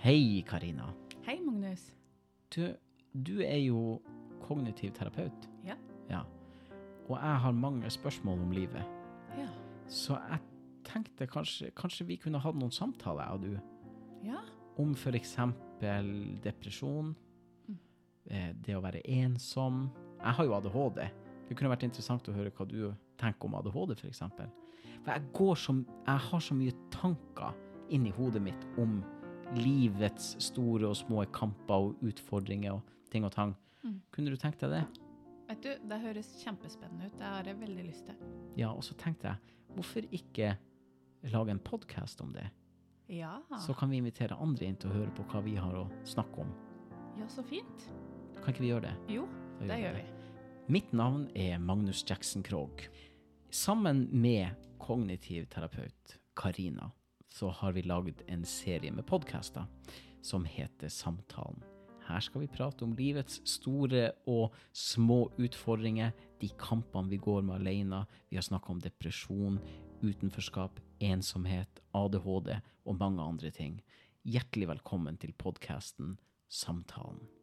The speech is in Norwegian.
Hei, Karina. Hei, Magnus. Du, du er jo kognitiv terapeut. Ja. Ja. Og jeg har mange spørsmål om livet. Ja. Så jeg tenkte kanskje, kanskje vi kunne hatt noen samtaler, jeg og du, Ja. om f.eks. depresjon, mm. det å være ensom. Jeg har jo ADHD. Det kunne vært interessant å høre hva du tenker om ADHD, f.eks. For, for jeg, går som, jeg har så mye tanker inni hodet mitt om livets store og små kamper og utfordringer og ting og tang. Kunne du tenkt deg det? Vet du, det høres kjempespennende ut. Det har jeg veldig lyst til. Ja, og så tenkte jeg, hvorfor ikke lage en podkast om det? Ja. Så kan vi invitere andre inn til å høre på hva vi har å snakke om. ja, så fint. Kan ikke vi gjøre det? Jo, gjør det gjør vi Det. Mitt navn er Magnus Jackson Krogh. Sammen med kognitiv terapeut Karina så har vi lagd en serie med podkaster som heter Samtalen. Her skal vi prate om livets store og små utfordringer, de kampene vi går med alene. Vi har snakka om depresjon, utenforskap, ensomhet, ADHD og mange andre ting. Hjertelig velkommen til podkasten Samtalen.